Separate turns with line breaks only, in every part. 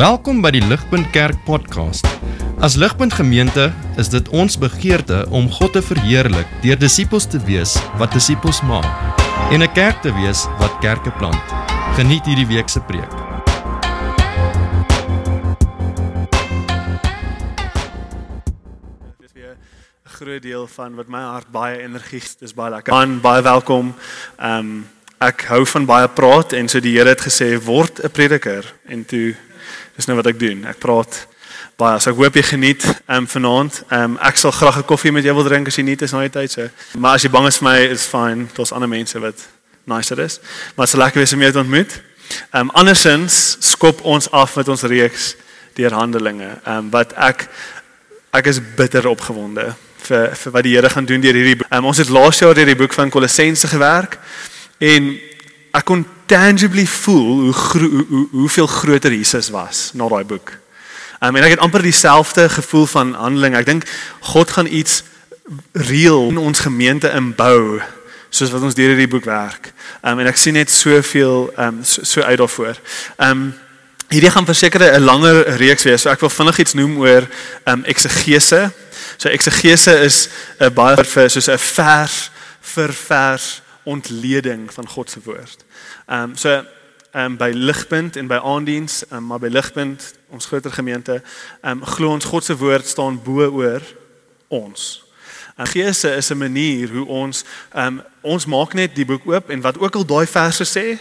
Welkom by die Ligpunt Kerk podcast. As Ligpunt Gemeente is dit ons begeerte om God te verheerlik deur disippels te wees wat disippels maak en 'n kerk te wees wat kerke plant. Geniet hierdie week se preek.
Dit is weer 'n groot deel van wat my hart baie energie, dis baie lekker. Man, baie welkom. Ehm um, ek hou van baie praat en so die Here het gesê word 'n prediker en toe dis nou wat ek doen. Ek praat baie. So ek hoop jy geniet ehm um, vanaand. Ehm um, ek sal graag 'n koffie met jou wil drink as jy nie is na die tyd so. Maar as jy bang is vir my is fine. Daar's ander mense wat nicer is. Maar dit is lekker wees om jou te ontmoet. Ehm um, andersins skop ons af met ons reeks deur Handelinge. Ehm um, wat ek ek is bitter opgewonde vir vir wat die Here gaan doen deur hierdie boek. Um, ons het laas jaar deur die boek van Kolossense gewerk en ek kon tangibly voel hoe gro hoe, hoe hoeveel groter Jesus was na daai boek. Um, en ek het amper dieselfde gevoel van handeling. Ek dink God gaan iets reël in ons gemeente inbou soos wat ons deur hierdie boek werk. Um, en ek sien net soveel um, so, so uit daarvoor. Um hierdie gaan verseker 'n langer reeks wees. So ek wil vinnig iets noem oor um eksegese. So eksegese is 'n baie vir soos 'n vers vir vers ontleding van God se woord. Ehm um, so ehm um, by Ligpunt en by Aandiens, um, maar by Ligpunt, ons groter gemeente, ehm um, glo ons God se woord staan bo oor ons. En Geese is 'n manier hoe ons ehm um, ons maak net die boek oop en wat ook al daai verse sê,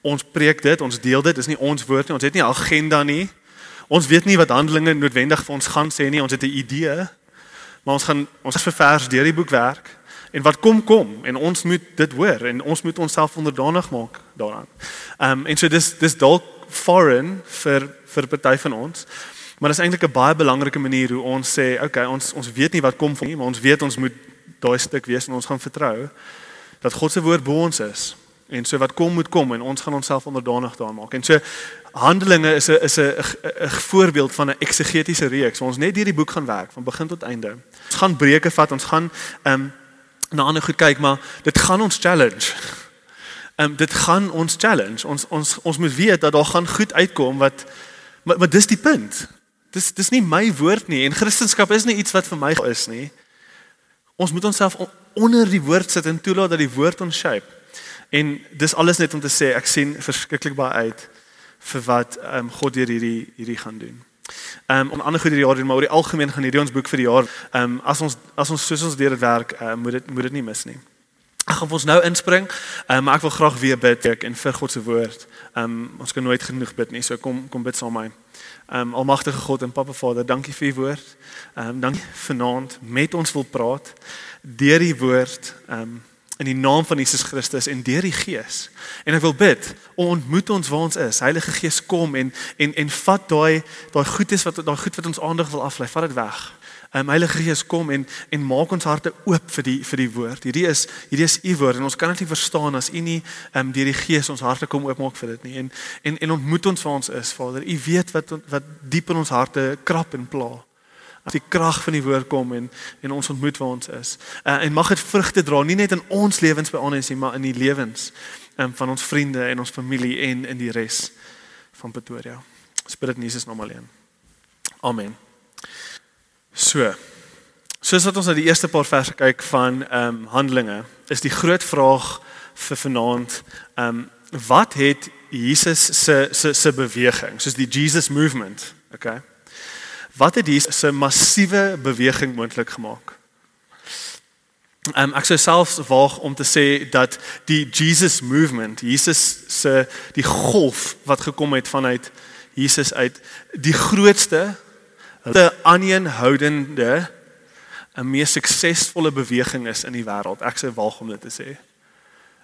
ons preek dit, ons deel dit, dis nie ons woord nie, ons het nie 'n agenda nie. Ons weet nie wat Handelinge noodwendig vir ons gaan sê nie, ons het 'n idee. Maar ons gaan ons vers deur die boek werk en wat kom kom en ons moet dit hoor en ons moet onsself onderdanig maak daaraan. Ehm um, en so dis dis dalk foreign vir vir party van ons. Maar dit is eintlik 'n baie belangrike manier hoe ons sê, okay, ons ons weet nie wat kom van nie, maar ons weet ons moet daai stuk wees en ons gaan vertrou dat God se woord bo ons is. En so wat kom moet kom en ons gaan onsself onderdanig daaraan maak. En so Handelinge is 'n is 'n 'n voorbeeld van 'n eksegetiese reeks. Ons net hierdie boek gaan werk van begin tot einde. Ons gaan breuke vat, ons gaan ehm um, na ander goed kyk, maar dit gaan ons challenge. Ehm um, dit gaan ons challenge. Ons ons ons moet weet dat daar gaan goed uitkom wat maar, maar dis die punt. Dis dis nie my woord nie en Christendom is nie iets wat vir my is nie. Ons moet onsself onder die woord sit en toelaat dat die woord ons shape. En dis alles net om te sê ek sien verskriklik baie uit vir wat ehm um, God deur hierdie hierdie gaan doen. Ehm um, om ander goed hierdie jaar doen, maar oor die algemeen gaan hierdie ons boek vir die jaar. Ehm um, as ons as ons soos ons deur dit werk, uh, moet dit moet dit nie mis nie. Ek gaan ons nou inspring, um, maar ek wil graag weer bid ek en vir God se woord. Ehm um, ons kan nooit genoeg bid nie, so kom kom bid saam met my. Ehm um, almagtige God en Papa Vader, dankie vir u woord. Ehm um, dankie vanaand met ons wil praat deur die woord. Ehm um, in die naam van Jesus Christus en deur die Gees. En ek wil bid, ontmoet ons waar ons is. Heilige Gees kom en en en vat daai daai goedes wat daai goed wat ons aandag wil aflei, vat dit weg. Um, Heilige Gees kom en en maak ons harte oop vir die vir die woord. Hierdie is hierdie is u woord en ons kan dit nie verstaan as u nie um, deur die Gees ons harte kom oopmaak vir dit nie. En en en ontmoet ons waar ons is, Vader. U weet wat wat diep in ons harte krap en pla as die krag van die woord kom en en ons ontmoet waar ons is. Uh, en mag dit vrugte dra nie net in ons lewens by ons nie, maar in die lewens um, van ons vriende en ons familie en in die res van Pretoria. Spirit in Jesus naam alleen. Amen. So. Soos wat ons na die eerste paar verse kyk van ehm um, Handelinge, is die groot vraag vir vanaand ehm um, wat het Jesus se se se beweging, soos die Jesus movement, okay? Wat het hier 'n massiewe beweging moontlik gemaak? Um, ek sou selfs waag om te sê dat die Jesus movement, Jesus se die golf wat gekom het vanuit Jesus uit die grootste te aanhoudende 'n mees suksesvolle beweging is in die wêreld. Ek sou waag om dit te sê.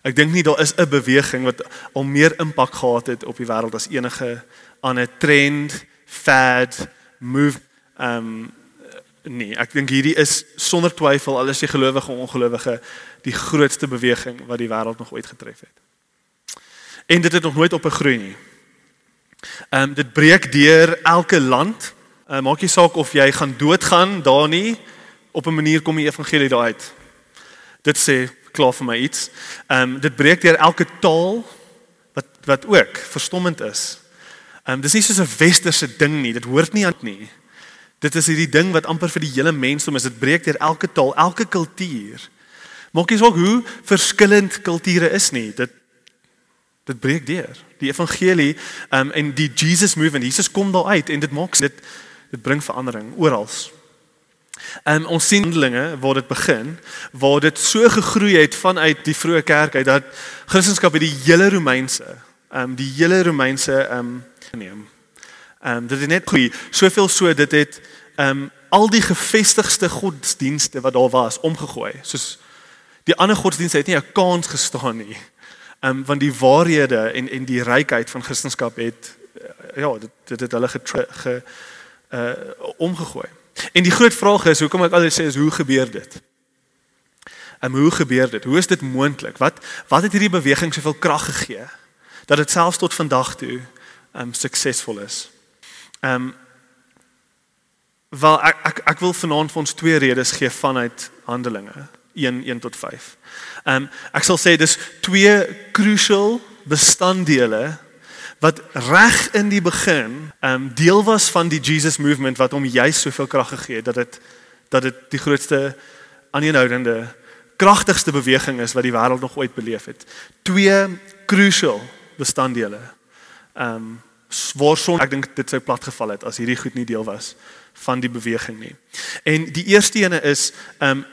Ek dink nie daar is 'n beweging wat al meer impak gehad het op die wêreld as enige ander trend, fad, move ehm um, nee, ek dink hierdie is sonder twyfel al is jy gelowige of ongelowige die grootste beweging wat die wêreld nog ooit getref het. En dit het nog nooit op 'n groei nie. Ehm um, dit breek deur elke land. Uh, maak nie saak of jy gaan doodgaan daar nie, op 'n manier kom die evangelie daar uit. Dit sê klaar vir my iets. Ehm um, dit breek deur elke taal wat wat ook verstommend is. Ehm um, dis nie soos 'n westerse ding nie. Dit hoort nie aan nie. Dit is hierdie ding wat amper vir die hele mensdom is. Dit breek deur elke taal, elke kultuur. Maak nie saak hoe verskillend kulture is nie. Dit dit breek deur. Die evangelie um, en die Jesus movement, Jesus kom daar uit en dit maak dit dit bring verandering oral. Um, ons sien handelinge waar dit begin, waar dit so gegroei het vanuit die vroeë kerk uit dat Christendom by die hele Romeinse, um, die hele Romeinse um, neem. Ehm um, dit het net groei, soveel so dit het ehm um, al die gevestigde godsdienste wat daar was omgegooi. Soos die ander godsdienste het nie 'n kans gestaan nie. Ehm um, want die waarhede en en die rykheid van Christendom het uh, ja, dit dit het hulle ge, ge uh omgegooi. En die groot vraag is, hoekom ek altyd sê is hoe gebeur dit? En hoe gebeur dit? Hoe is dit moontlik? Wat wat het hierdie beweging soveel krag gegee dat dit selfs tot vandag toe um suksesvol is? Ehm um, wel ek, ek ek wil vanaand vir ons twee redes gee vanuit Handelinge 1 1 tot 5. Ehm um, ek sal sê dis twee crucial bestanddele wat reg in die begin ehm um, deel was van die Jesus movement wat hom juist soveel krag gegee het dat dit dat dit die grootste aanhoudende kragtigste beweging is wat die wêreld nog ooit beleef het. Twee crucial bestanddele. Ehm um, swaarson ek dink dit sou plat geval het as hierdie goed nie deel was van die beweging nie. En die eerste ene is ehm um,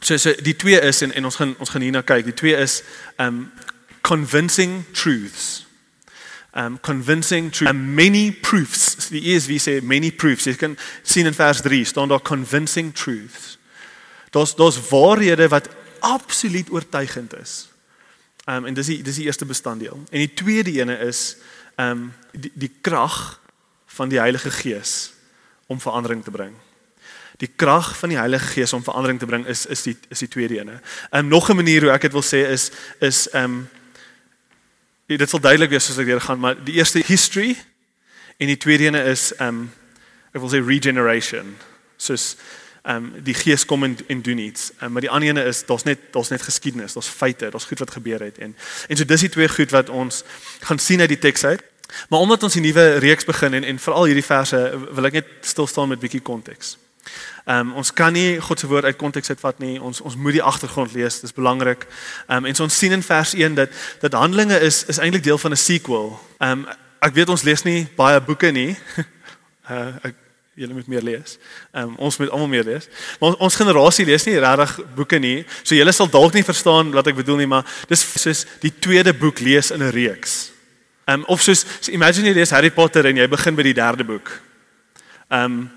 so so die twee is en en ons gaan ons gaan hierna kyk. Die twee is ehm um, convincing truths. Um convincing truth and many proofs. Die ESV sê many proofs. Jy kan sien in vers 3 staan daar convincing truths. Daar's daar's waarhede wat absoluut oortuigend is. Um en dis die dis die eerste bestanddeel. En die tweede ene is um die die krag van die Heilige Gees om verandering te bring. Die krag van die Heilige Gees om verandering te bring is is die is die tweede ene. Um nog 'n manier hoe ek dit wil sê is is um dit sal duidelik wees as ek deur gaan, maar die eerste history en die tweede ene is um ek wil sê regeneration. Soos um die Gees kom en, en doen iets. Um, maar die ander ene is daar's net daar's net geskiedenis, daar's feite, daar's goed wat gebeur het en en so dis die twee goed wat ons gaan sien uit die teks uit. Maar omdat ons die nuwe reeks begin en en veral hierdie verse wil ek net stil staan met bietjie konteks. Ehm um, ons kan nie God se woord uit konteks uitvat nie. Ons ons moet die agtergrond lees. Dis belangrik. Ehm um, en so ons sien in vers 1 dat dat Handelinge is is eintlik deel van 'n sequel. Ehm um, ek weet ons lees nie baie boeke nie. uh ek julle moet meer lees. Ehm um, ons moet almal meer lees. Maar ons, ons generasie lees nie regtig boeke nie. So julle sal dalk nie verstaan wat ek bedoel nie, maar dis soos die tweede boek lees in 'n reeks. Ehm um, of soos so imagine jy lees Harry Potter en jy begin by die derde boek. Ehm um,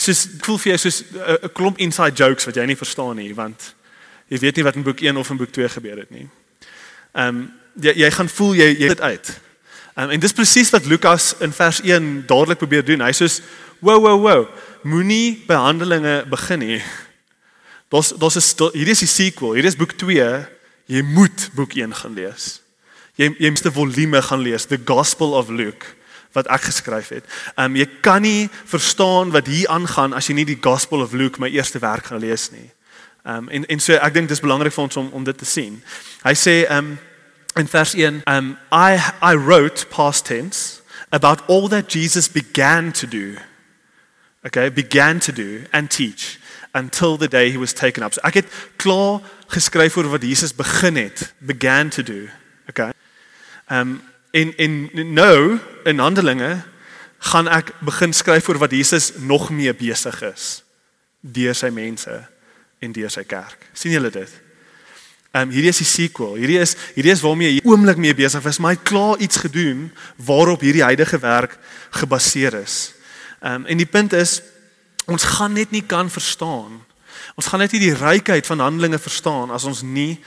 soos voel vir jou soos 'n klomp inside jokes wat jy nie verstaan nie want jy weet nie wat in boek 1 of in boek 2 gebeur het nie. Ehm um, jy jy gaan voel jy jy dit uit. Ehm um, en dis presies wat Lukas in vers 1 dadelik probeer doen. Hy sê wow wow wow moenie behandelinge begin nie. Daar's daar's 'n hier is die sequel. Hier is boek 2. Jy moet boek 1 gaan lees. Jy jy moet die volume gaan lees, The Gospel of Luke wat ek geskryf het. Um jy kan nie verstaan wat hier aangaan as jy nie die Gospel of Luke my eerste werk gaan lees nie. Um en en so ek dink dis belangrik vir ons om om dit te sien. Hy sê um in vers 1 um I I wrote past tense about all that Jesus began to do. Okay, began to do and teach until the day he was taken up. So ek het klaar geskryf oor wat Jesus begin het, began to do. Okay. Um en en nou in Handelinge gaan ek begin skryf oor wat Jesus nog mee besig is deur sy mense en deur sy kerk. sien julle dit? Ehm um, hierdie is die sequel. Hierdie is hierdie is waarmee hy oomblik mee besig was, maar hy het klaar iets gedoen waarop hierdie huidige werk gebaseer is. Ehm um, en die punt is ons gaan net nie kan verstaan. Ons gaan net nie die rykheid van Handelinge verstaan as ons nie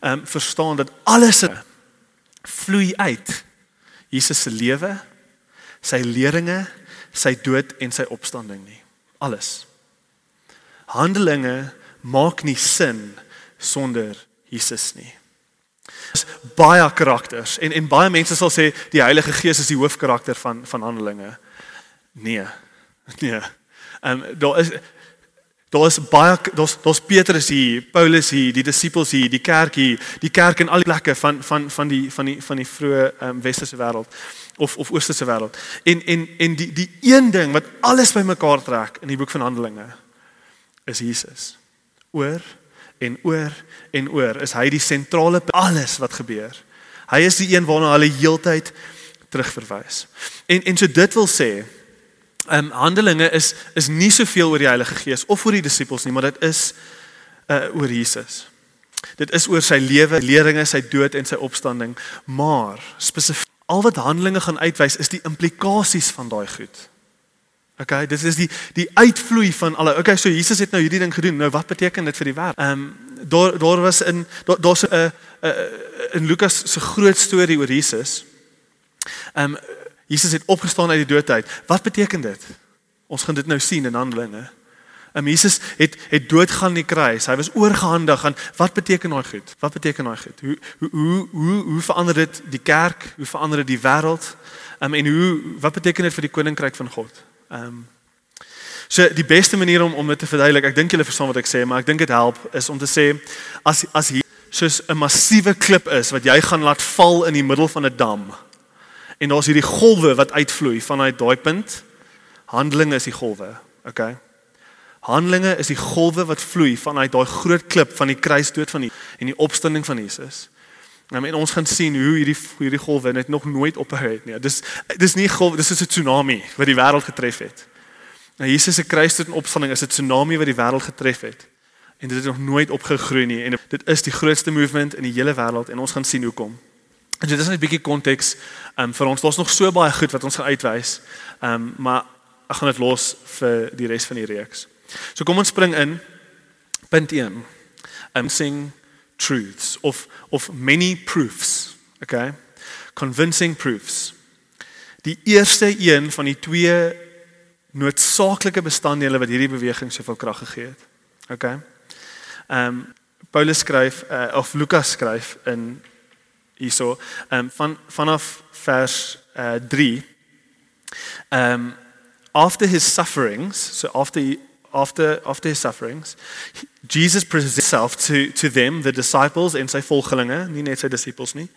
ehm um, verstaan dat alles is vloei uit Jesus se lewe, sy leringe, sy dood en sy opstanding nie. Alles. Handelinge maak nie sin sonder Jesus nie. Dis baie karakters en en baie mense sal sê die Heilige Gees is die hoofkarakter van van Handelinge. Nee. Nee. Ehm um, daar is Daar's baie daar's daar's Petrus hier, Paulus hier, die disippels hier, die kerk hier, die kerk in al die plekke van van van die van die van die vroeë um, westerse wêreld of of oosterse wêreld. En en en die die een ding wat alles bymekaar trek in die boek van Handelinge is Jesus. Oor en oor en oor is hy die sentrale alles wat gebeur. Hy is die een waarna hulle heeltyd terugverwys. En en so dit wil sê, ehm um, Handelinge is is nie soveel oor die Heilige Gees of oor die disippels nie, maar dit is uh oor Jesus. Dit is oor sy lewe, leringe, sy dood en sy opstanding, maar spesifiek al wat Handelinge gaan uitwys is die implikasies van daai goed. Okay, dit is die die uitvloei van alle. Okay, so Jesus het nou hierdie ding gedoen. Nou wat beteken dit vir die wêreld? Ehm um, daar daar was in daar daar's 'n in Lukas se groot storie oor Jesus. Ehm um, Jesus het opgestaan uit die doodheid. Wat beteken dit? Ons gaan dit nou sien in Handelinge. Um, Jesus het het doodgaan in die kruis. Hy was oorgehandig aan wat beteken daai goed? Wat beteken daai goed? Hoe hoe hoe hoe hoe verander dit die kerk? Hoe verander dit die wêreld? Um, en hoe wat beteken dit vir die koninkryk van God? Ehm um, So die beste manier om om dit te verduidelik, ek dink julle verstaan wat ek sê, maar ek dink dit help is om te sê as as hier soos 'n massiewe klip is wat jy gaan laat val in die middel van 'n dam. En daar's hierdie golwe wat uitvloei vanuit daai punt. Handelinge is die golwe, okay? Handelinge is die golwe wat vloei vanuit daai groot klip van die kruisdood van die en die opstanding van Jesus. Nou en ons gaan sien hoe hierdie hierdie golwe net nog nooit ophou het nie. Dis dis nie golwe, dis 'n tsunami wat die wêreld getref het. Nou Jesus se kruisdood en opstanding is 'n tsunami wat die wêreld getref het. En dit het nog nooit opgegroei nie en dit is die grootste movement in die hele wêreld en ons gaan sien hoekom. En dit is net 'n bietjie konteks um, vir ons. Daar's nog so baie goed wat ons gaan uitwys. Ehm um, maar ek gaan dit los vir die res van die reeks. So kom ons spring in punt 1. Um sing truths of of many proofs. Okay? Convincing proofs. Die eerste een van die twee noodsaaklike bestanddele wat hierdie beweging soveel krag gegee het. OK. Ehm um, Paulus skryf uh, of Lukas skryf in hierso um, van vanaf vers uh, 3 ehm um, after his sufferings so after after after his sufferings Jesus presents himself to to them the disciples en sy volgelinge nie net sy disippels nie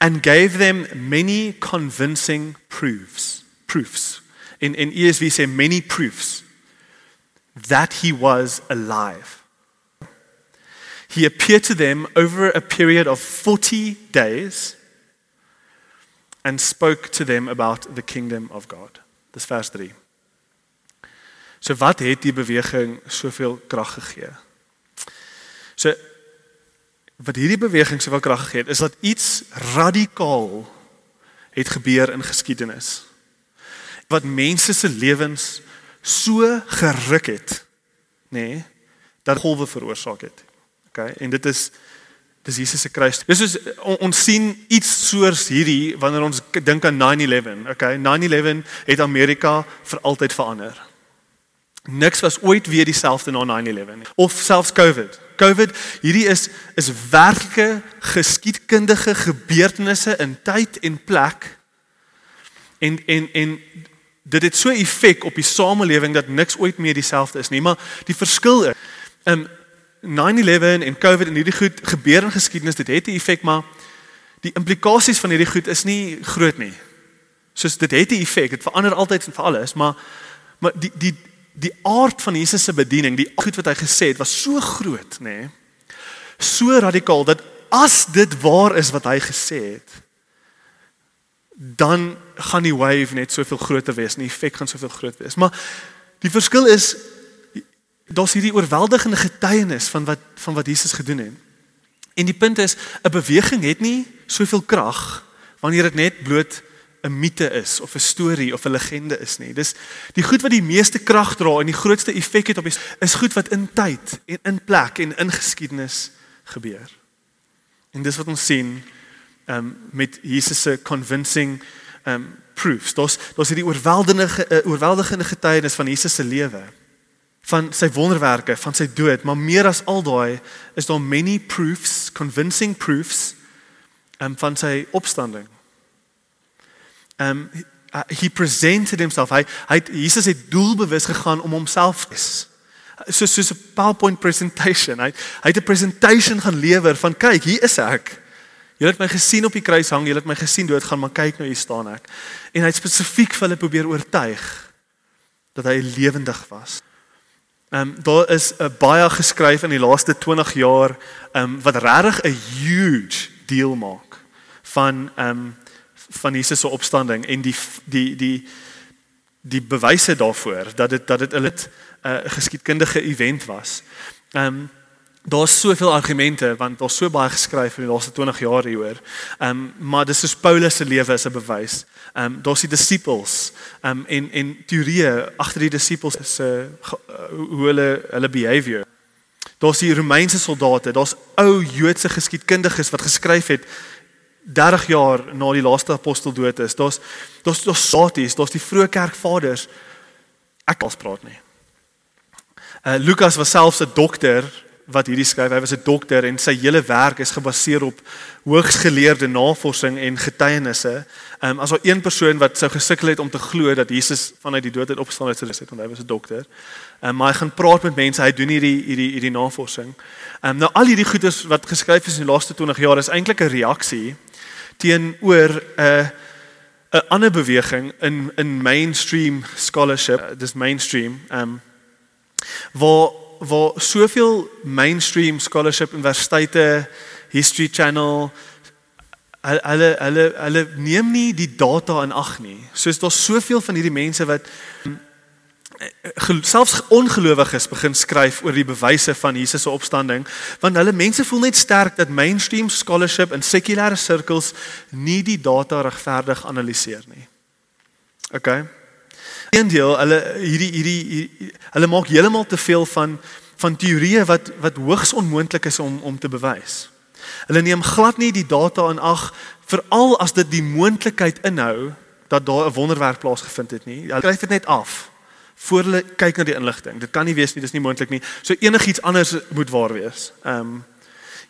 and gave them many convincing proofs proofs. In in ESV say many proofs that he was alive. He appeared to them over a period of 40 days and spoke to them about the kingdom of God. Dis vers 3. So wat het die beweging soveel krag gegee? So wat hierdie beweging soveel krag gegee het is dat iets radikaal het gebeur in geskiedenis wat mense se lewens so geruk het, nê, nee, dat golwe veroorsaak het. OK, en dit is dis Jesus se kruis. Dis is on, ons sien iets soos hierdie wanneer ons dink aan 9/11. OK, 9/11 het Amerika vir altyd verander. Niks was ooit weer dieselfde na 9/11 nie. Of selfs COVID. COVID, hierdie is is werklike geskiedkundige gebeurtenisse in tyd en plek. En en en dit het so effek op die samelewing dat niks ooit meer dieselfde is nie, maar die verskil is um 9/11 en COVID en hierdie goed gebeur in geskiedenis, dit het 'n effek, maar die implikasies van hierdie goed is nie groot nie. Soos dit het 'n effek, dit verander altyd en vir alles, maar maar die die die aard van Jesus se bediening, die goed wat hy gesê het, was so groot, nê? Nee, so radikaal dat as dit waar is wat hy gesê het, dan gaan die wave net soveel groter wees, die effek gaan soveel groter wees. Maar die verskil is daar's hierdie oorweldigende getuienis van wat van wat Jesus gedoen het. En die punt is 'n beweging het nie soveel krag wanneer dit net bloot 'n mite is of 'n storie of 'n legende is nie. Dis die goed wat die meeste krag dra en die grootste effek het op is, is goed wat in tyd en in plek en in geskiedenis gebeur. En dis wat ons sien um, met Jesus se convincing um proofs. Daar's daar's hierdie oorweldigende uh, oorweldigende getuienis van Jesus se lewe, van sy wonderwerke, van sy dood, maar meer as al daai is daar many proofs, convincing proofs um van sy opstanding. Um he presented himself. Hy hy Jesus het doelbewus gegaan om homself te So soos 'n PowerPoint presentation. Hy hy het 'n presentation gaan lewer van kyk, hier is ek. Julle het my gesien op die kruis hang, julle het my gesien doodgaan, maar kyk nou hier staan ek. En hy het spesifiek vir hulle probeer oortuig dat hy lewendig was. Ehm um, daar is 'n uh, baie geskryf in die laaste 20 jaar ehm um, wat regtig 'n huge deal maak van ehm um, van Jesus se opstanding en die die die die bewyse daarvoor dat dit dat dit 'n uh, geskiedkundige event was. Ehm um, daar's soveel argumente want daar's so baie geskryf in die laaste 20 jaar hieroor. Ehm um, maar dis soos Paulus se lewe is 'n bewys. Ehm um, daar's die disippels ehm um, en en teorieë agter die disippels se uh, hoe hulle hulle behavior. Daar's die Romeinse soldate, daar's ou Joodse geskiedkundiges wat geskryf het 30 jaar na die laaste apostel dood is. Daar's daar's daar's saties, daar's die vroeë kerkvaders. Ek kan spraak nie. Uh Lukas was selfs 'n dokter wat hierdie skryf. Hy was 'n dokter en sy hele werk is gebaseer op hoogsgeleerde navorsing en getuienisse. Ehm um, as daar een persoon wat sou gesukkel het om te glo dat Jesus vanuit die dood uit opgestaan het, sou dit want hy was 'n dokter. Ehm um, maar hy gaan praat met mense. Hy doen hierdie hierdie hierdie navorsing. Ehm um, nou al hierdie goeders wat geskryf is in die laaste 20 jaar is eintlik 'n reaksie teenoor 'n uh, 'n ander beweging in in mainstream scholarship. Uh, dis mainstream. Ehm um, waar waar soveel mainstream scholarship universiteite, History Channel hulle hulle hulle neem nie die data in ag nie. Soos daar's soveel van hierdie mense wat selfs ongelowiges begin skryf oor die bewyse van Jesus se opstanding want hulle mense voel net sterk dat mainstream scholarship in sekulêre sirkels nie die data regverdig analiseer nie. OK. Eendeel hulle hierdie hierdie, hulle maak heeltemal te veel van van teorieë wat wat hoogs onmoontlik is om om te bewys. Hulle neem glad nie die data in ag veral as dit die moontlikheid inhou dat daar 'n wonderwerk plaasgevind het nie. Hulle skryf dit net af voor hulle kyk na die inligting. Dit kan nie wees nie, dis nie moontlik nie. So enigiets anders moet waar wees. Ehm um,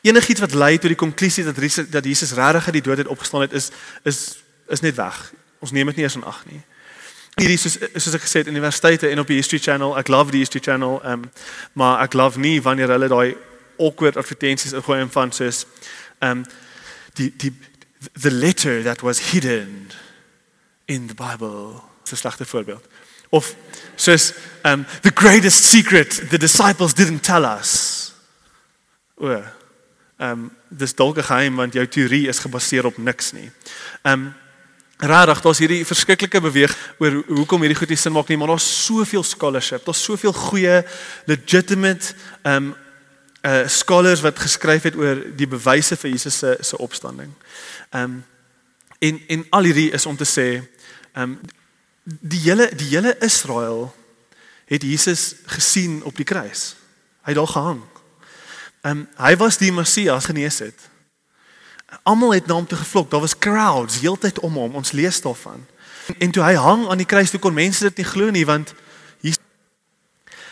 enigiets wat lei tot die konklusie dat dat Jesus regtig uit die dood uit opgestaan het is is is net weg. Ons neem dit nie eens in ag nie hierdie soos soos ek gesê het universiteite en op die History Channel. Ek love die History Channel. Ehm um, maar ek love nie wanneer hulle daai awkward advertensies ingooi en van soos ehm um, die die the letter that was hidden in the Bible. Dis 'n slegte voorbeeld. Of soos um, the greatest secret the disciples didn't tell us. O. Um, dis dalk 'n geheim want jou teorie is gebaseer op niks nie. Um, Regtig, daar's hierdie verskriklike beweeg oor hoekom hierdie goed nie sin maak nie, maar daar's soveel scholarship, daar's soveel goeie legitimate um uh scholars wat geskryf het oor die bewyse vir Jesus se se opstanding. Um en en al hierdie is om te sê um die hele die hele Israel het Jesus gesien op die kruis. Hy het daar gehang. Um hy was die Messias genees het. Almal het na hom toe gevlok. Daar was crowds heeltyd om hom. Ons lees daarvan. En, en toe hy hang aan die kruis, toe kon mense dit nie glo nie want hier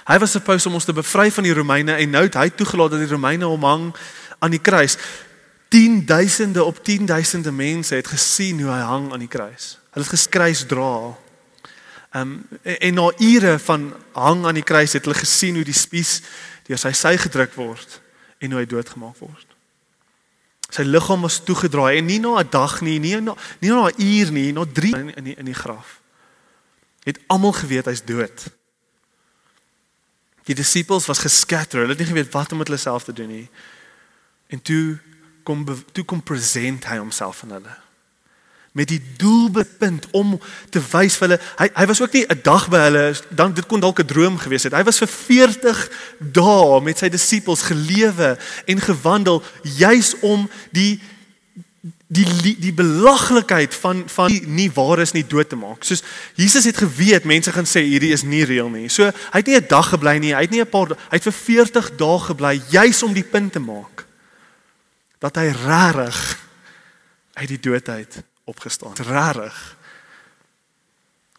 hy was supposed om ons te bevry van die Romeine en nou het hy toegelaat dat die Romeine hom hang aan die kruis. 10000de op 10000de mense het gesien hoe hy hang aan die kruis. Hulle het geskruis dra. Ehm um, en, en na ure van hang aan die kruis het hulle gesien hoe die spies deur sy sy gedruk word en hoe hy doodgemaak word. Sy liggaam was toegedraai en nie na 'n dag nie, nie na nie na 'n uur nie, na 3 in in die, in die graf. Het almal geweet hy's dood. Die disippels was geskatter. Hulle het nie geweet wat om met hulle self te doen nie. En toe kom toe kom present hy homself aan hulle met die doel bepind om te wys vir hulle hy hy was ook nie 'n dag by hulle dan dit kon dalk 'n droom gewees het hy was vir 40 dae met sy disippels gelewe en gewandel juis om die die die belaglikheid van van nie, nie waar is nie dood te maak. Soos Jesus het geweet mense gaan sê hierdie is nie reël nie. So hy het nie 'n dag gebly nie, hy het nie 'n paar hy het vir 40 dae gebly juis om die punt te maak dat hy regtig uit die dood uit opgestaan. Rarig.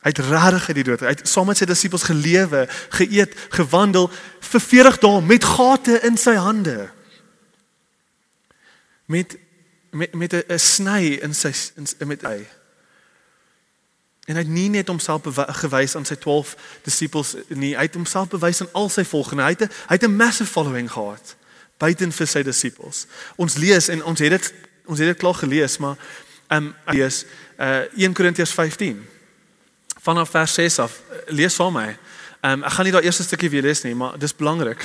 Hy het rarig uit die dood. Hy het saam met sy disippels gelewe, geëet, gewandel vir 40 dae met gate in sy hande. Met met met 'n sny in sy in met hy. En hy het nie net homself gewys aan sy 12 disippels nie, hy het homself bewys aan al sy volgelinge. Hy het hy het 'n massive following gehad buiten vir sy disippels. Ons lees en ons het dit ons het dit klaar gelees, maar um, lees uh 1 Korintiërs 15 vanaf vers 6 af. Lees saam met my. Ehm um, ek gaan nie daai eerste stukkie weer lees nie, maar dis belangrik.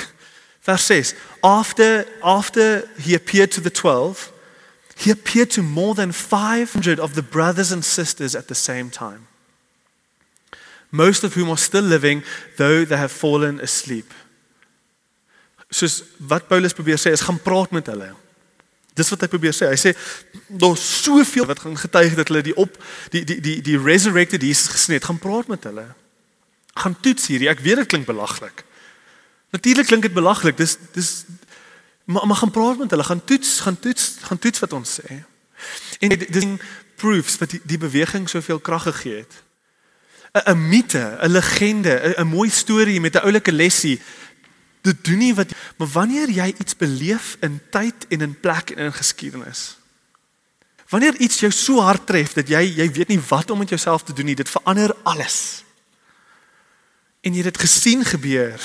Vers 6. After after he appeared to the 12, he appeared to more than 500 of the brothers and sisters at the same time. Most of whom are still living though they have fallen asleep. Soos wat Paulus probeer sê is gaan praat met hulle. Dis wat hy probeer sê. Hy sê daar's soveel wat gaan getuig dat hulle die op die die die die resurrected Jesus gesien het. Gaan praat met hulle. Gaan toets hierdie. Ek weet dit klink belaglik. Natuurlik klink dit belaglik. Dis dis maar maar gaan praat met hulle, gaan toets, gaan toets, gaan toets wat ons sê. En dis proofs dat die, die beweging soveel krag gegee het. 'n mite, 'n legende, 'n mooi storie met 'n oulike lesie. Dit doen nie wat maar wanneer jy iets beleef in tyd en in plek en in geskiedenis. Wanneer iets jou so hard tref dat jy jy weet nie wat om met jouself te doen nie, dit verander alles. En jy het dit gesien gebeur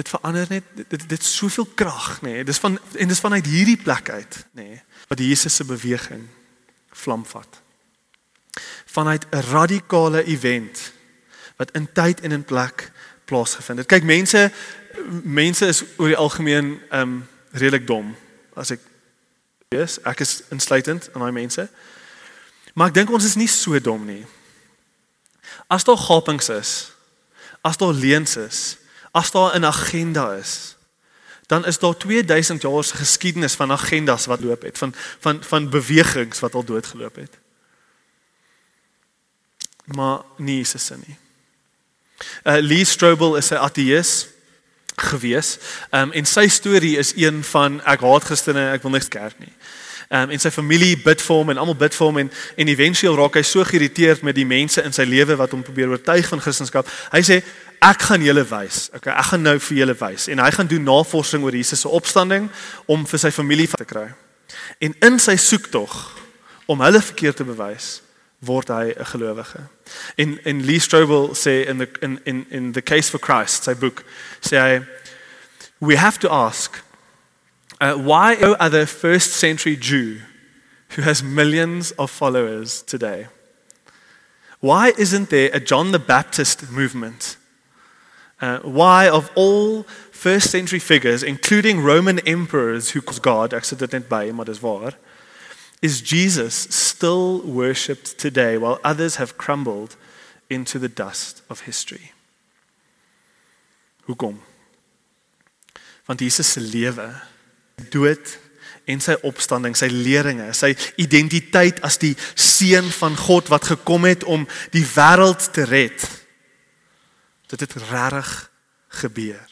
dit verander net dit dit soveel krag nê nee. dis van en dis vanuit hierdie plek uit nê nee, wat Jesus se beweging vlam vat vanuit 'n radikale event wat in tyd en in plek plaasgevind het kyk mense mense is oor die algemeen um redelik dom as ek is ek is insluitend aan daai mense maar ek dink ons is nie so dom nie as daar gapings is as daar leuns is As daar 'n agenda is, dan is daar 2000 jaar se geskiedenis van agendas wat loop het, van van van bewegings wat al doodgeloop het. Maar nie Jesus se nie. Uh Lee Strobel is 'n ateïs gewees. Um en sy storie is een van ek haat Christene, ek wil niks kerk nie. Um en sy familie bid vir hom en almal bid vir hom en en éventueel raak hy so geïrriteerd met die mense in sy lewe wat hom probeer oortuig van Christendom. Hy sê ek gaan julle wys. Okay, ek gaan nou vir julle wys en hy gaan doen navorsing oor Jesus se opstanding om vir sy familie te kry. En in sy soektog om hulle verkeerd te bewys, word hy 'n gelowige. En en Lee Strobel sê in the in in in the case for Christ, sy boek, sê hy we have to ask uh, why no other first century Jew who has millions of followers today? Why isn't there a John the Baptist movement? Uh, why, of all first century figures, including Roman emperors who called God, ek sit dit net by, maar dis waar, is Jesus still worshipped today while others have crumbled into the dust of history? Hoekom? Want Jesus se lewe, dood en sy opstanding, sy leringe, sy identiteit as die seun van God wat gekom het om die wêreld te red dit het regtig gebeur.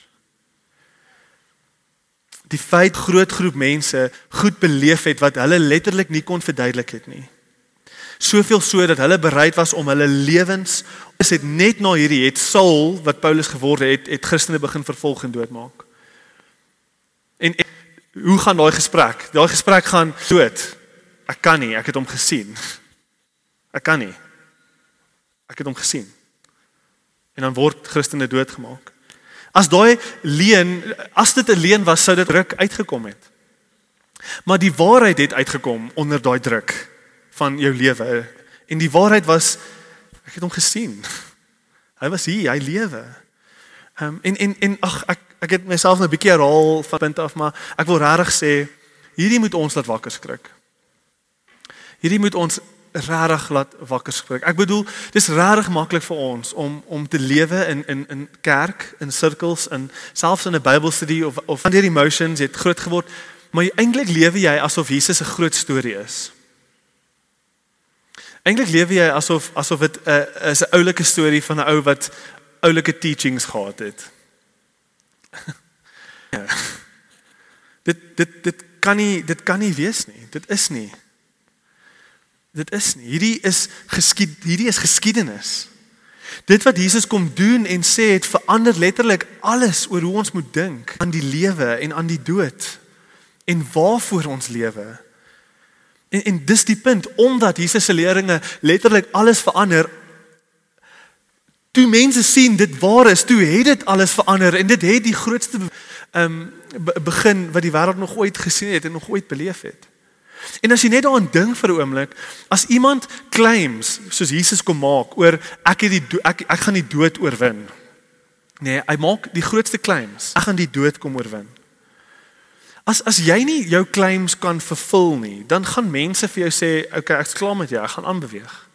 Die feit groot groep mense goed beleef het wat hulle letterlik nie kon verduidelik het nie. Soveel so dat hulle bereid was om hulle lewens is dit net na hierdie het Saul wat Paulus geword het, het Christene begin vervolg en doodmaak. En, en hoe gaan daai gesprek? Daai gesprek gaan dood. Ek kan nie, ek het hom gesien. Ek kan nie. Ek het hom gesien en dan word Christene doodgemaak. As daai leen, as dit 'n leen was, sou dit druk uitgekom het. Maar die waarheid het uitgekom onder daai druk van jou lewe. En die waarheid was ek het hom gesien. Hy was hier, hy lewe. Ehm um, en en en ag ek ek het myself 'n bietjie herhaal van punt af, maar ek wil regtig sê hierdie moet ons laat wakker skrik. Hierdie moet ons regtig laat wakker skrik. Ek bedoel, dis regtig maklik vir ons om om te lewe in in in kerk, in sirkels, in selfs in 'n Bybelstudie of of van hierdie emotions het groot geword, maar eintlik lewe jy asof Jesus 'n groot storie is. Eintlik lewe jy asof asof dit 'n uh, is 'n oulike storie van 'n ou wat oulike teachings gehad het. ja. Dit dit dit kan nie dit kan nie wees nie. Dit is nie. Dit is nie. Hierdie is geskied, hierdie is geskiedenis. Dit wat Jesus kom doen en sê het verander letterlik alles oor hoe ons moet dink aan die lewe en aan die dood en waarvoor ons lewe. En en dis die punt omdat Jesus se leringe letterlik alles verander. Toe mense sien dit waar is, toe het dit alles verander en dit het die grootste ehm um, begin wat die wêreld nog ooit gesien het en nog ooit beleef het. En as jy net daaraan dink vir 'n oomblik, as iemand claims soos Jesus kom maak oor ek het die ek ek gaan die dood oorwin. Nee, hy maak die grootste claims. Ek gaan die dood kom oorwin. As as jy nie jou claims kan vervul nie, dan gaan mense vir jou sê, "Oké, okay, ek's klaar met jou, ek gaan aanbeweeg."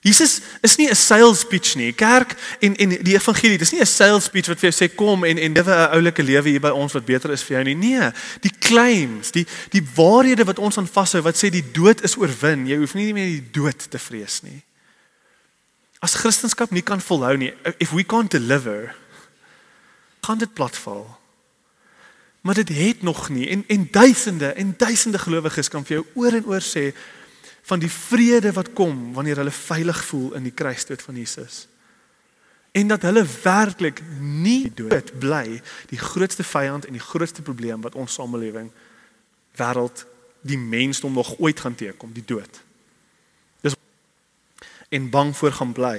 Jesus is nie 'n sales pitch nie. Kerk en en die evangelie, dis nie 'n sales pitch wat vir jou sê kom en en lewe 'n oulike lewe hier by ons wat beter is vir jou nie. Nee, die claims, die die waarhede wat ons aan vashou wat sê die dood is oorwin. Jy hoef nie meer die dood te vrees nie. As Christendom nie kan volhou nie, if we can't deliver, gaan dit platval. Maar dit het nog nie en en duisende en duisende gelowiges kan vir jou oor en oor sê van die vrede wat kom wanneer hulle veilig voel in die kruisdood van Jesus. En dat hulle werklik nie dood bly die grootste vyand en die grootste probleem wat ons samelewing wêreld die mensdom nog ooit gaan teekom, die dood. Dis en bang voor gaan bly.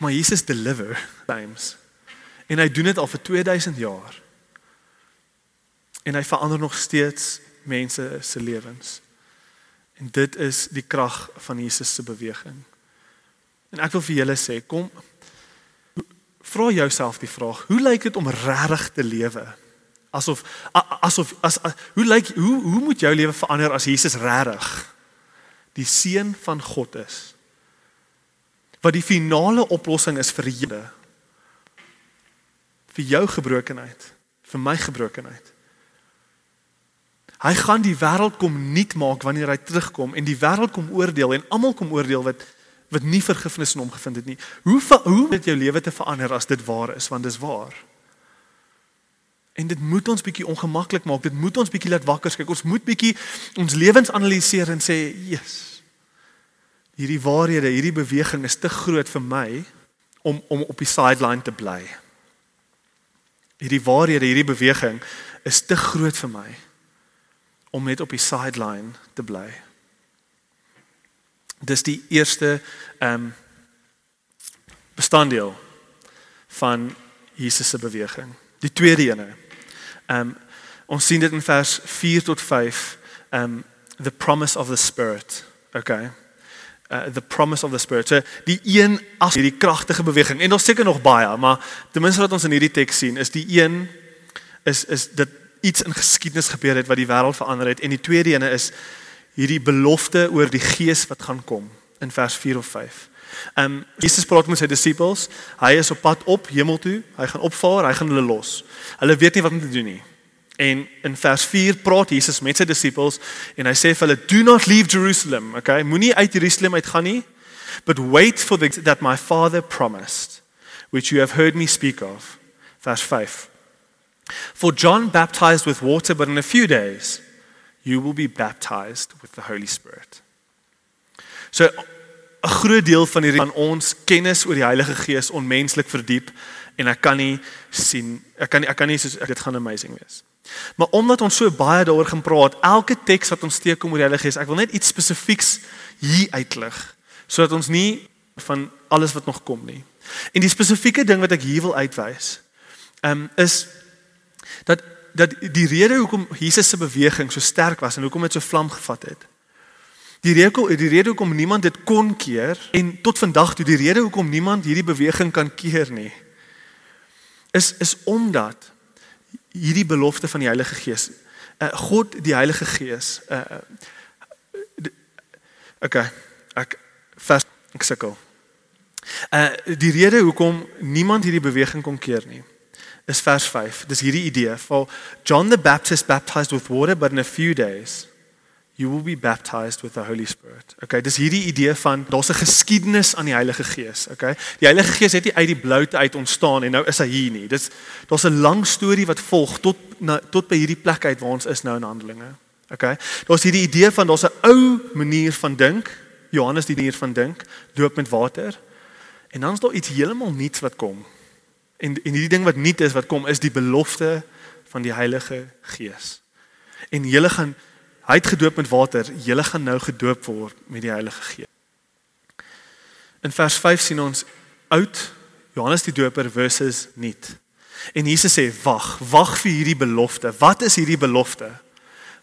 Maar Jesus deliver times En hy doen dit al vir 2000 jaar. En hy verander nog steeds mense se lewens. En dit is die krag van Jesus se beweging. En ek wil vir julle sê, kom vra jouself die vraag, hoe lyk dit om regtig te lewe? Asof asof as, as hoe lyk hoe hoe moet jou lewe verander as Jesus regtig die seun van God is? Wat die finale oplossing is vir julle vir jou gebrokenheid, vir my gebrokenheid. Hy gaan die wêreld kom nuut maak wanneer hy terugkom en die wêreld kom oordeel en almal kom oordeel wat wat nie vergifnis in hom gevind het nie. Hoe hoe het jou lewe te verander as dit waar is want dis waar. En dit moet ons bietjie ongemaklik maak. Dit moet ons bietjie laat wakker skrik. Ons moet bietjie ons lewens analiseer en sê, "Jesus. Hierdie waarhede, hierdie beweging is te groot vir my om om op die sideline te bly." hierdie waarhede, hierdie beweging is te groot vir my om net op die sideline te bly. Dis die eerste ehm um, bestanddeel van Jesus se beweging. Die tweede ene. Ehm um, ons sien dit in vers 4 tot 5, ehm um, the promise of the spirit. Okay uh, the promise of the spirit. So die een as hierdie kragtige beweging en ons seker nog baie, maar ten minste wat ons in hierdie teks sien is die een is is dit iets in geskiedenis gebeur het wat die wêreld verander het en die tweede ene is hierdie belofte oor die gees wat gaan kom in vers 4 of 5. Ehm um, Jesus praat met sy disippels. Hy is op pad op hemel toe. Hy gaan opvaar, hy gaan hulle los. Hulle weet nie wat om te doen nie. En in vers 4 praat Jesus met sy disippels en hy sê vir hulle do not leave Jerusalem, okay? Moenie uit Jerusalem uitgaan nie, but wait for the that my father promised, which you have heard me speak of. Vers 5. For John baptized with water, but in a few days you will be baptized with the Holy Spirit. So 'n groot deel van hierdie van ons kennis oor die Heilige Gees onmenslik verdiep en ek kan nie sien ek kan nie, ek kan nie soos dit gaan amazing wees. Maar omdat ons so baie daaroor gaan praat, elke teks wat ons steek om oor die Heilige Gees, ek wil net iets spesifieks hier uitlig sodat ons nie van alles wat nog kom nie. En die spesifieke ding wat ek hier wil uitwys, um, is dat dat die rede hoekom Jesus se beweging so sterk was en hoekom dit so vlam gevat het. Die rede die rede hoekom niemand dit kon keer en tot vandag toe die rede hoekom niemand hierdie beweging kan keer nie is is omdat hierdie belofte van die Heilige Gees. Uh, God die Heilige Gees. Uh Okay. Ek vas ek sukkel. Uh die rede hoekom niemand hierdie beweging kon keer nie is vers 5. Dis hierdie idee van John the Baptist baptized with water but in a few days you will be baptized with the Holy Spirit. Okay, dis hierdie idee van daar's 'n geskiedenis aan die Heilige Gees, okay? Die Heilige Gees het nie uit die bloute uit ontstaan en nou is hy hier nie. Dis daar's 'n lang storie wat volg tot na, tot by hierdie plek uit waar ons is nou in Handelinge. Okay? Daar's hierdie idee van daar's 'n ou manier van dink, Johannes die manier van dink, doop met water. En dan is daar iets heeltemal nuuts wat kom. En en hierdie ding wat nuut is wat kom is die belofte van die Heilige Gees. En jy gaan Hy het gedoop met water, julle gaan nou gedoop word met die Heilige Gees. In vers 5 sien ons oud Johannes die Doper versus nuut. En Jesus sê wag, wag vir hierdie belofte. Wat is hierdie belofte?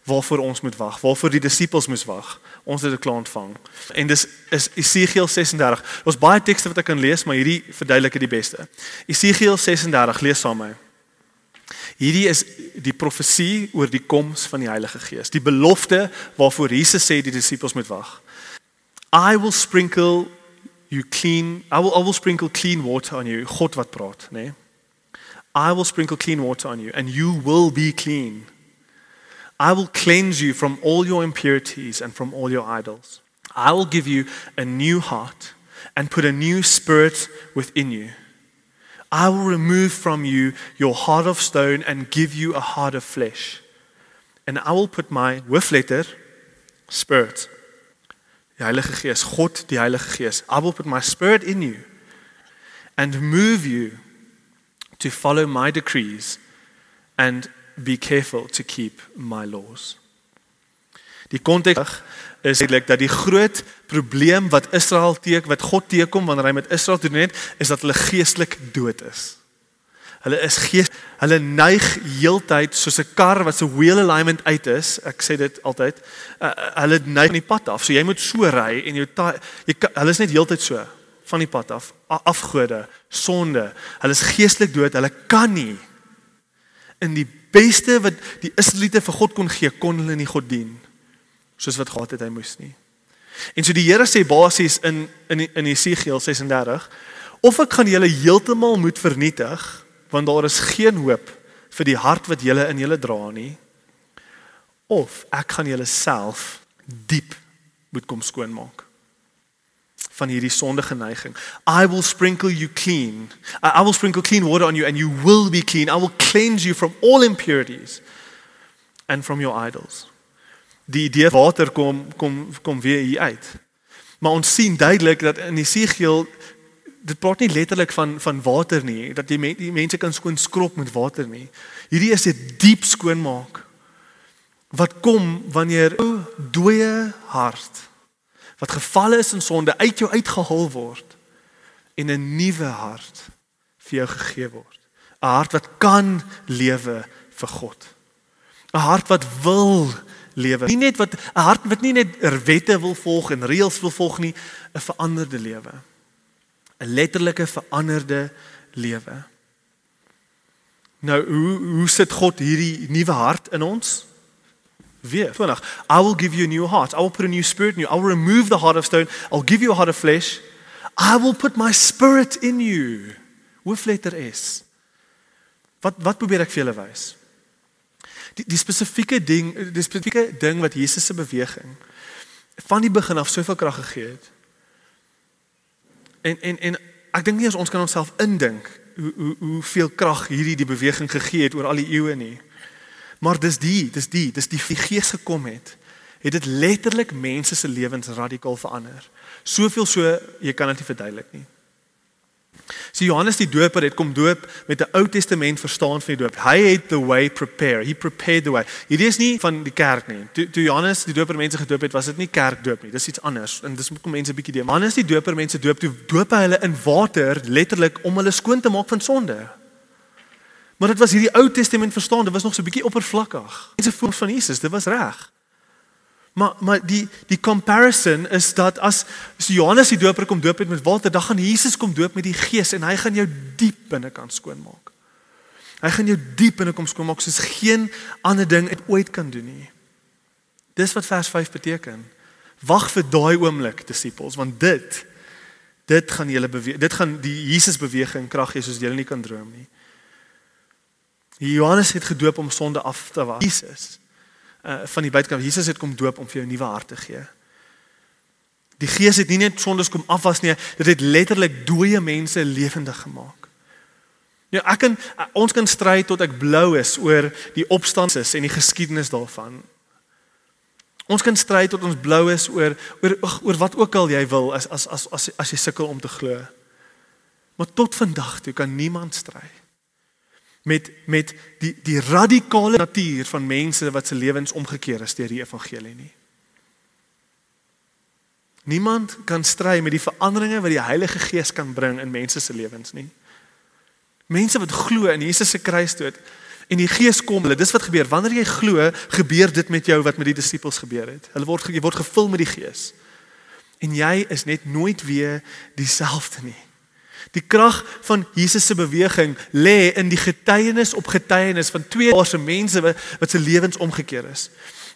Waarvoor ons moet wag, waarvoor die disippels moes wag. Ons het dit klaar ontvang. En dis is Esegiel 36. Ons baie tekste wat ek kan lees, maar hierdie verduidelik dit die beste. Esegiel 36, lees saam met my. Hierdie is die profesie oor die koms van die Heilige Gees. Die belofte waarvoor Jesus sê die disippels moet wag. I will sprinkle you clean I will I will sprinkle clean water on you. God wat praat, né? Nee? I will sprinkle clean water on you and you will be clean. I will cleanse you from all your impurities and from all your idols. I will give you a new heart and put a new spirit within you. I will remove from you your heart of stone and give you a heart of flesh. And I will put my hoofletter spirit. Die Heilige Gees, God, die Heilige Gees. I will put my spirit in you and move you to follow my decrees and be careful to keep my laws. Die konteks is eintlik dat die groot probleem wat Israel teek wat God teekom wanneer hy met Israel doen het is dat hulle geestelik dood is. Hulle is gees hulle neig heeltyd soos 'n kar wat se wheel alignment uit is. Ek sê dit altyd. Uh, hulle neig van die pad af. So jy moet so ry en jou jy hulle is net heeltyd so van die pad af. Afgode, sonde. Hulle is geestelik dood. Hulle kan nie in die beste wat die Israeliete vir God kon gee, kon hulle nie God dien soos wat gehad het hy moes nie. En so die Here sê basies in in in Jesegiel 36 of ek gaan julle heeltemal moet vernietig want daar is geen hoop vir die hart wat julle in julle dra nie of ek gaan julle self diep moet kom skoonmaak van hierdie sondige neiging. I will sprinkle you clean. I will sprinkle clean water on you and you will be clean. I will cleanse you from all impurities and from your idols die idee water kom kom kom weer hier uit. Maar ons sien duidelik dat in Jesegiel dit praat nie letterlik van van water nie, dat die, die mense kan skoon skrob met water nie. Hierdie is 'n diep skoonmaak wat kom wanneer 'n dooie hart wat geval is in sonde uit jou uitgehaal word en 'n nuwe hart vir jou gegee word. 'n Hart wat kan lewe vir God. 'n Hart wat wil lewe. Nie net wat 'n hart wat nie net er wette wil volg en reëls wil volg nie, 'n veranderde lewe. 'n Letterlike veranderde lewe. Nou hoe hoe sit God hierdie nuwe hart in ons? Weer. 20. I will give you a new heart. I will put a new spirit in you. I will remove the heart of stone. I'll give you a heart of flesh. I will put my spirit in you. Hoofletter S. Wat wat probeer ek vir julle wys? die, die spesifieke ding, die spesifieke ding wat Jesus se beweging van die begin af soveel krag gegee het. En en en ek dink nie ons kan onsself indink hoe hoe hoeveel krag hierdie die beweging gegee het oor al die eeue nie. Maar dis die, dis die, dis die, die gees gekom het, het dit letterlik mense se lewens radikaal verander. Soveel so jy kan dit nie verduidelik nie. So Johannes die Doper het kom doop met 'n Ou Testament verstaan van die doop. Hy het the way prepare. He prepared the way. Hierdie is nie van die kerk nie. Toe toe Johannes die Doper mense gedoop het, was dit nie kerkdoop nie. Dis iets anders. En dis moet kom mense 'n bietjie deur. Johannes die Doper mense doop toe doop hy hulle in water letterlik om hulle skoon te maak van sonde. Maar dit was hierdie Ou Testament verstaan, dit was nog so 'n bietjie oppervlakkig. Mense voel van Jesus, dit was reg. Maar maar die die comparison is dat as as Johannes die doper kom doop het met water, dan gaan Jesus kom doop met die Gees en hy gaan jou diep binnekant skoonmaak. Hy gaan jou diep binne kom skoonmaak soos geen ander ding ooit kan doen nie. Dis wat vers 5 beteken. Wag vir daai oomblik, disippels, want dit dit gaan julle beweeg. Dit gaan die Jesus beweging krag gee soos julle nie kan droom nie. Johannes het gedoop om sonde af te was. Jesus uh, van die buitekant. Jesus het kom doop om vir jou 'n nuwe hart te gee. Die Gees het nie net sondes kom afwas nie, dit het letterlik dooie mense lewendig gemaak. Ja, ek kan ons kan stry tot ek blou is oor die opstandes en die geskiedenis daarvan. Ons kan stry tot ons blou is oor oor oor wat ook al jy wil as as as as, as jy sukkel om te glo. Maar tot vandag toe kan niemand stry met met die die radikale natuur van mense wat se lewens omgekeer is deur die evangelie nie. Niemand kan stry met die veranderinge wat die Heilige Gees kan bring in mense se lewens nie. Mense wat glo in Jesus se kruisdood en die Gees kom, hulle dis wat gebeur. Wanneer jy glo, gebeur dit met jou wat met die disippels gebeur het. Hulle word jy word gevul met die Gees. En jy is net nooit weer dieselfde nie. Die krag van Jesus se beweging lê in die getuienis op getuienis van twee daarse mense wat, wat se lewens omgekeer is.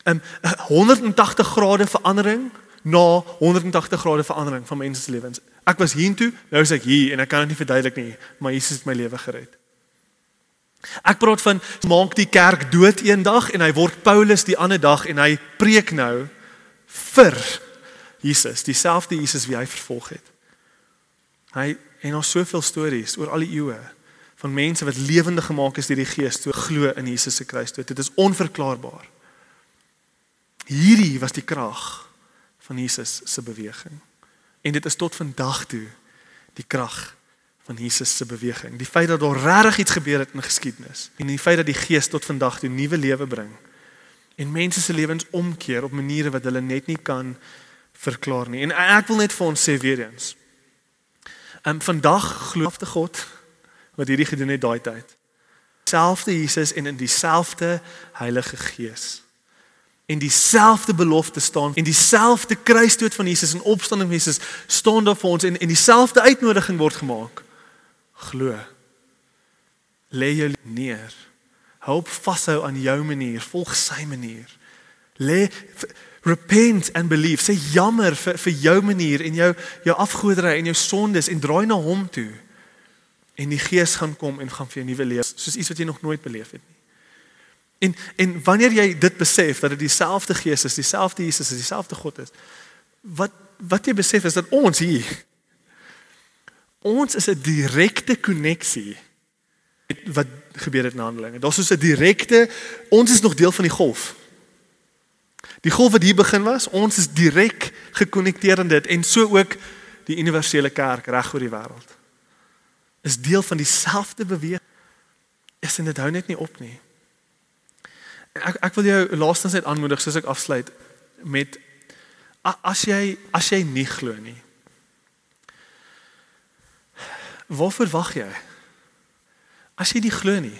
'n um, 180 grade verandering na 180 grade verandering van mense se lewens. Ek was hiertoe, nou is ek hier en ek kan dit nie verduidelik nie, maar Jesus het my lewe gered. Ek praat van maak die kerk dood eendag en hy word Paulus die ander dag en hy preek nou vir Jesus, dieselfde Jesus wie hy vervolg het. Hy en ons soveel stories oor al die eeue van mense wat lewendig gemaak is deur die Gees toe glo in Jesus se kruisdood. Dit is onverklaarbaar. Hierdie was die krag van Jesus se beweging. En dit is tot vandag toe die krag van Jesus se beweging. Die feit dat daar regtig iets gebeur het in geskiedenis en die feit dat die Gees tot vandag toe nuwe lewe bring en mense se lewens omkeer op maniere wat hulle net nie kan verklaar nie. En ek wil net vir ons sê weer eens. Um, vandag glo die God wat hierdie gedoen het daai tyd. Selfde Jesus en in dieselfde Heilige Gees. En dieselfde belofte staan en dieselfde kruisdood van Jesus en opstanding van Jesus staan daar vir ons en en dieselfde uitnodiging word gemaak glo. Lê jou neer. Hoop vashou aan jou manier, volg sy manier. Lê repent and believe. Sê jammer vir vir jou manier en jou jou afgoderry en jou sondes en draai na hom toe. En die Gees gaan kom en gaan vir jou nuwe lewe, soos iets wat jy nog nooit beleef het nie. En en wanneer jy dit besef dat dit dieselfde Gees is, dieselfde Jesus is, dieselfde God is, wat wat jy besef is dat ons hier Ons is 'n direkte koneksie wat gebeur het in Handelinge. Daar's so 'n direkte ons is nog deel van die golf. Die golf wat hier begin was, ons is direk gekonnekteer aan dit en so ook die universele kerk reg oor die wêreld. Is deel van dieselfde beweging. Is dit hou net nie op nie. Ek ek wil jou laastens net aanmoedig soos ek afsluit met as jy as jy nie glo nie. Waarvoor wag jy? As jy nie glo nie,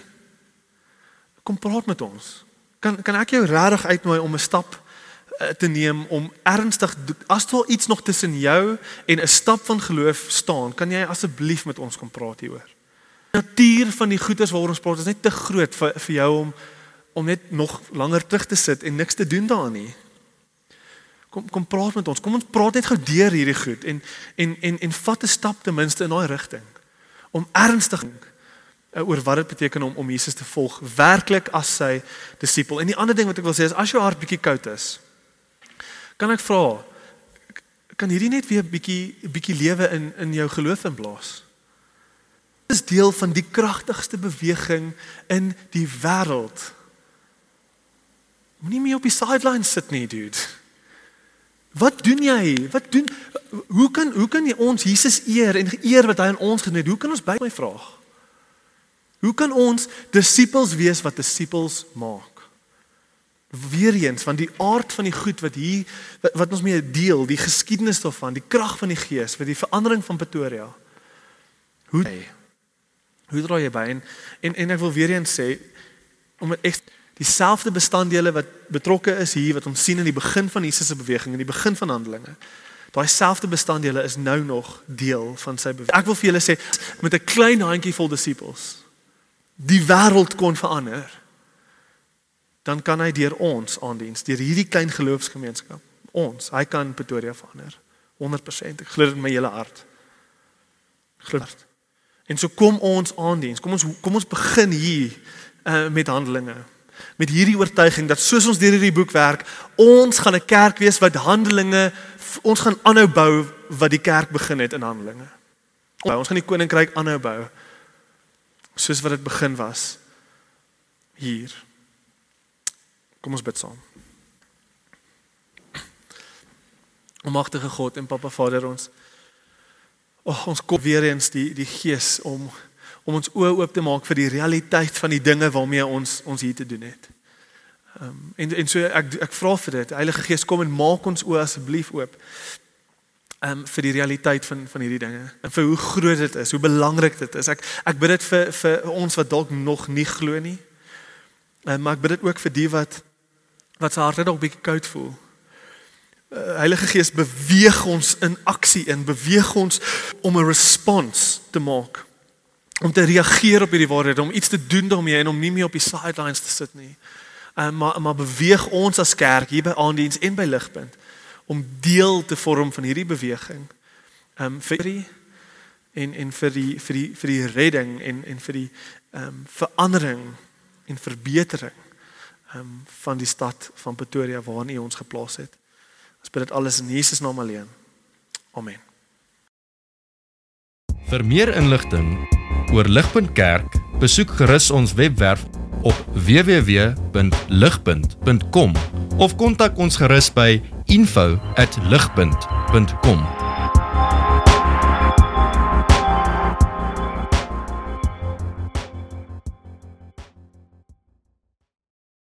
kom praat met ons. Kan kan ek jou regtig uitnooi om 'n stap te neem om ernstig as daar iets nog tussen jou en 'n stap van geloof staan, kan jy asseblief met ons kom praat hieroor. Die natuur van die goeders waaroor ons praat is net te groot vir vir jou om om net nog langer terug te sit en niks te doen daarin nie. Kom kom praat met ons. Kom ons praat net gou deur hierdie goed en en en en vat 'n stap ten minste in daai rigting om ernstig uh, oor wat dit beteken om om Jesus te volg werklik as sy disipel. En die ander ding wat ek wil sê is as jou hart bietjie koud is, kan ek vra kan hierdie net weer bietjie bietjie lewe in in jou geloof inblaas. Is deel van die kragtigste beweging in die wêreld. Moenie meer op die sidelines sit nie, dude. Wat doen jy? Wat doen hoe kan hoe kan jy ons Jesus eer en eer wat hy aan ons gedoen het? Hoe kan ons by my vraag? Hoe kan ons disippels wees wat disippels maak? Weereens van die aard van die goed wat hier wat, wat ons mee deel, die geskiedenis daarvan, die krag van die Gees vir die verandering van Pretoria. Hoe Hoe draai jy by en en, en ek wil weer eens sê om ek dieselfde bestanddele wat betrokke is hier wat ons sien in die begin van Jesus se beweging in die begin van Handelinge. Daai selfde bestanddele is nou nog deel van sy beweging. Ek wil vir julle sê met 'n klein handjievol disippels die wêreld kon verander. Dan kan hy deur ons aandiens, deur hierdie klein geloofsgemeenskap, ons, hy kan Pretoria verander. 100%. Ek glo dit in my hele hart. Glo. En so kom ons aandiens. Kom ons kom ons begin hier uh, met Handelinge met hierdie oortuiging dat soos ons deur hierdie boek werk, ons gaan 'n kerk wees wat Handelinge ons gaan aanhou bou wat die kerk begin het in Handelinge. Ons gaan die koninkryk aanhou bou soos wat dit begin was hier. Kom ons bid saam. Almagtige God en Papa Vader ons oh, ons kom weer eens die die gees om om ons oë oop te maak vir die realiteit van die dinge waarmee ons ons hier te doen het. Ehm um, en en so ek ek vra vir dit. Heilige Gees kom en maak ons oë asseblief oop. Ehm um, vir die realiteit van van hierdie dinge. En vir hoe groot dit is, hoe belangrik dit is. Ek ek bid dit vir vir ons wat dalk nog nie glo nie. Ehm um, maar ek bid dit ook vir die wat wat se harte dalk bietjie koud voel. Uh, Heilige Gees beweeg ons in aksie in, beweeg ons om 'n response te maak. Om te reageer op hierdie waarheid, om iets te doen daarmee en om nie meer op die sidelines te sit nie. Uh, maar maar beweeg ons as kerk hier by aandiens en by ligpunt om deel te vorm van hierdie beweging. Ehm um, vir die en en vir die vir die vir die redding en en vir die ehm um, verandering en verbetering um, van die stad van Pretoria waarin U ons geplaas het. Ons bid dit alles in Jesus naam alleen. Amen.
Vir meer inligting oor Ligpunt Kerk, besoek gerus ons webwerf op www.ligpunt.com of kontak ons gerus by info@ligpunt.com